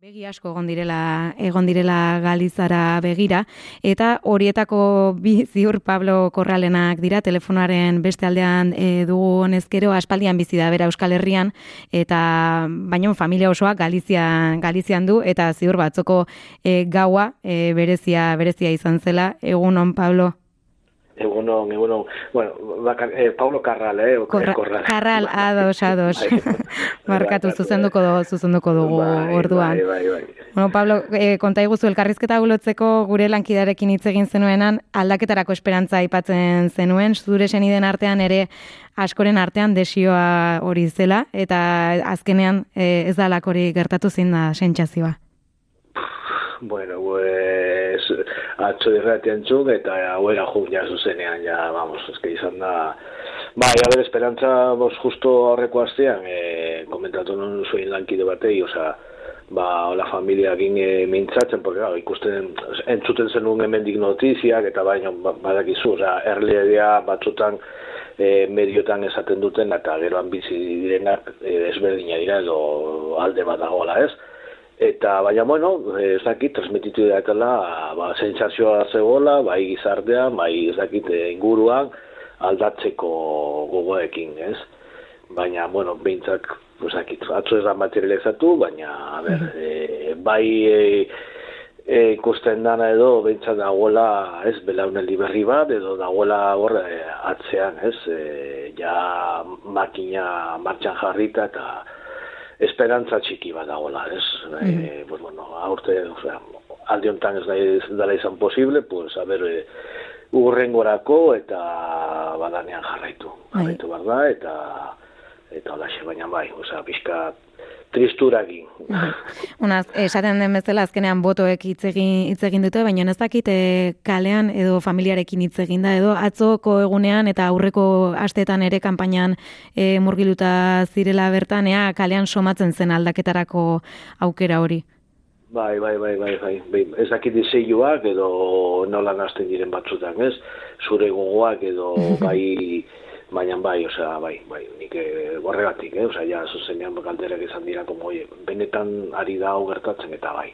Begi asko egon direla, egon direla Galizara begira. Eta horietako bi ziur Pablo Korralenak dira telefonoaren beste aldean e, dugu honezkero aspaldian bizi da bera Euskal Herrian. Eta baino familia osoa Galizian Galizian du eta ziur batzoko e, gaua e, berezia berezia izan zela. Egunon Pablo Egunon, egunon. Bueno, bakar, eh, Paulo Carral, eh? Korra, Korral. Carral, ados, ados. Markatu, zuzenduko, du, zuzenduko dugu bai, orduan. Bai, bai, bai. Bueno, Pablo, eh, konta iguzu, elkarrizketa gulotzeko gure lankidarekin hitz egin zenuenan, aldaketarako esperantza aipatzen zenuen, zure den artean ere askoren artean desioa hori zela, eta azkenean eh, ez da hori gertatu zein da sentsazioa. Bueno, pues atzo irratian txuk eta hauera juk ja zuzenean, ja, vamos, eske izan da... Bai, a ver, esperantza, bos, justo aurreko astean, eh, komentatu non zuen lankide batei, oza, ba, la familia gin e, mintzatzen, porque, claro, ikusten, entzuten zenun hemendik notiziak, eta baina, ba, badakizu, oza, erlea batzutan, e, mediotan esaten duten, eta geroan bizi direnak, e, ezberdina dira, edo alde bat dagoela, ez? Eta, baina, bueno, ez dakit, transmititu dakela, ba, sentsazioa zegoela, bai gizartea, bai ez dakit, eh, inguruan, aldatzeko gogoekin, ez? Baina, bueno, behintzak, ez dakit, atzo ez da materializatu, baina, a ber, e, bai e, e, ikusten dana edo, behintzak dagoela, ez, belauneldi berri bat, edo dagoela hor atzean, ez? E, ja makina martxan jarrita eta, esperantza txiki bat dagoela, ez? Mm e, pues, bueno, aurte, o sea, alde honetan ez dela izan posible, pues, a ber, e, urrengorako eta badanean jarraitu. Bai. Jarraitu, bai. da, eta eta hola baina bai, osea, pixka tristuragin. Una, esaten den bezala azkenean botoek hitz egin hitz egin dute, baina ez dakit e, kalean edo familiarekin hitz egin da edo atzoko egunean eta aurreko asteetan ere kanpainan e, murgiluta zirela bertan ea kalean somatzen zen aldaketarako aukera hori. Bai, bai, bai, bai, bai, bai. Ez dakit edo nola nazten diren batzutan, ez? Zure gogoak edo bai baina bai, osea, bai, bai, nik e, horregatik, eh, osea, ja, zuzenean galderak izan dira, como, oie, benetan ari da gertatzen eta bai.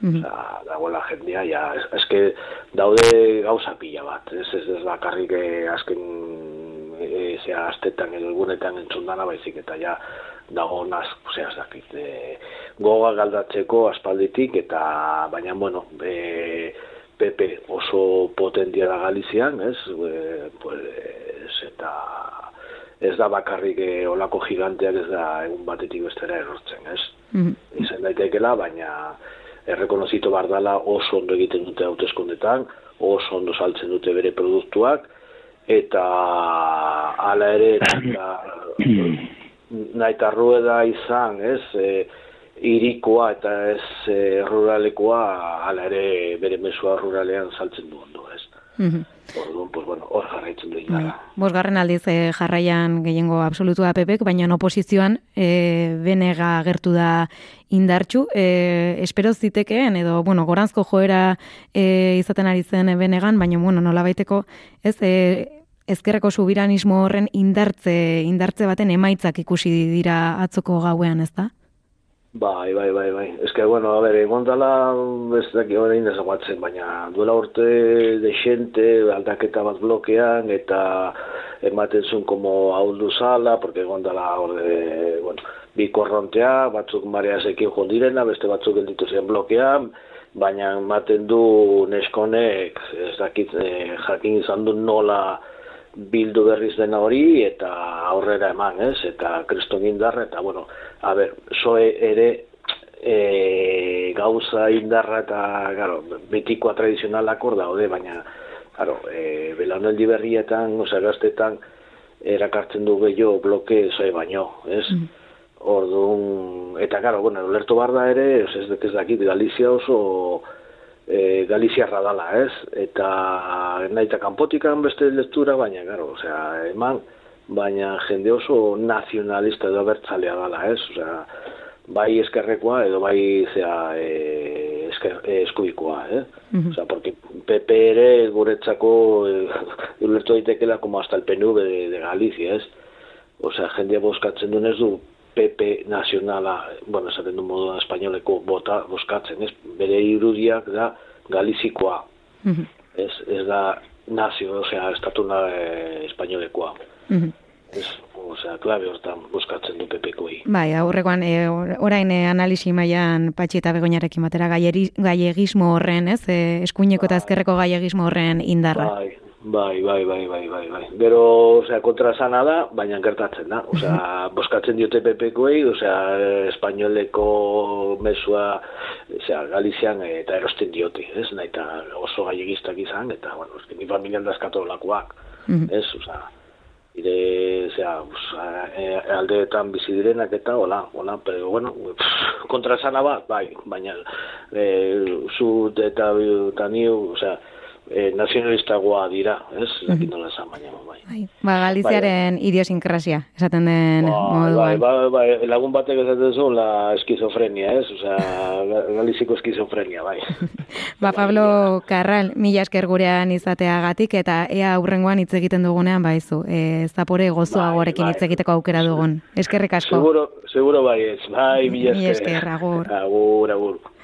Mm -hmm. Osea, dagoela jendea, ja, eske daude gauza pila bat, ez ez ez bakarrik eh, azken e, zea astetan edo egunetan entzun dana baizik eta ja dago naz, ez dakit, e, goga galdatzeko aspalditik eta baina, bueno, e, Pepe oso potentia da Galizian, ez? E, pues, eta ez da bakarrik e, olako giganteak ez da egun batetik bestera erortzen, ez? Mm -hmm. Izan daitekela, baina errekonozito bardala oso ondo egiten dute hauteskundetan, oso ondo saltzen dute bere produktuak, eta hala ere nahi eta rueda izan, ez? E, irikoa eta ez e, ruralekoa hala ere bere mesua ruralean saltzen du ondo, ez? Mm Orduan, pues bueno, hor jarraitzen du indarra. Bai. Bosgarren aldiz eh, jarraian gehiengo absolutua pepek, baina oposizioan eh, benega gertu da indartxu. Eh, espero zitekeen, edo, bueno, goranzko joera eh, izaten ari zen benegan, baina, bueno, nola baiteko, ez, eh, ezkerreko subiranismo horren indartze, indartze baten emaitzak ikusi dira atzoko gauean, ez da? Bai, bai, bai, bai. Ez que, bueno, a ber, egon dala, ez daki hori indezaguatzen, baina duela urte de xente, aldaketa bat blokean, eta ematen zuen como hauldu zala, porque egon dala hori, bueno, bi korrontea, batzuk marea zekin jondirena, beste batzuk gelditu zen blokean, baina ematen du neskonek, ez dakit, eh, jakin izan du nola, bildu berriz dena hori eta aurrera eman, ez? Eta kriston indarra eta bueno, a ber, soe ere e, gauza indarra eta claro, betikoa tradizionalak hor daude, baina claro, e, belaunaldi berrietan, osea gaztetan erakartzen du gehiago bloke soe baino, ez? Mm. Orduan, eta claro, bueno, lertu bar da ere, ez ez dakit Galizia oso e, Galiziarra dala, ez? Eta nahi eta kanpotikan beste lectura, baina, garo, osea, eman, baina jende oso nazionalista edo bertzalea dala, ez? Osea, bai eskerrekoa edo bai zea e, esker, e, eskubikoa, eh? Mm Osea, porque PP ere guretzako e, ulertu daitekela como hasta el PNV de, de Galicia, ez? Osea, jende boskatzen duen ez du PP nazionala, bueno, esaten du modu espainoleko bota boskatzen, ez? Bere irudiak da galizikoa. Mm ez, ez da nazio, osea, estatuna e, espainolekoa. Mm Ez, osea, klabe hortan boskatzen du PP-koi. Bai, aurrekoan, e, orain e, analisi mailan patxi eta begoinarekin batera gaiegismo horren, ez? E, eskuineko eta ezkerreko gaiegismo horren indarra. Bai, Bai, bai, bai, bai, bai, bai. Gero, osea, kontra sana da, baina gertatzen da. Osea, boskatzen diote PPkoei, osea, espainoleko mesua, osea, Galizian eta erosten diote, ez? Naita oso gaiegistak izan, eta, bueno, eski, ni familian dazkatu lakuak, ez? Osea, ire, osea, e, aldeetan bizi direnak eta, hola, hola, pero, bueno, kontra sana bat, bai, baina, e, zu eta, eta niu, osea, e, nazionalistagoa dira, ez? Mm -hmm. nola esan baina, bai. bai. Ba, Galiziaren bai, idiosinkrazia, esaten den ba, moduan. Bai, bai, bai, lagun batek esaten zu, la eskizofrenia, ez? Osea, Galiziko eskizofrenia, bai. ba, Pablo Carral, mila esker gurean izateagatik, eta ea aurrengoan hitz egiten dugunean, baizu, e, zapore gozoa bai, bai. hitz egiteko aukera dugun. Eskerrik asko. Seguro, seguro bai ez, bai, mila esker. Mila esker, agur. Agur, agur.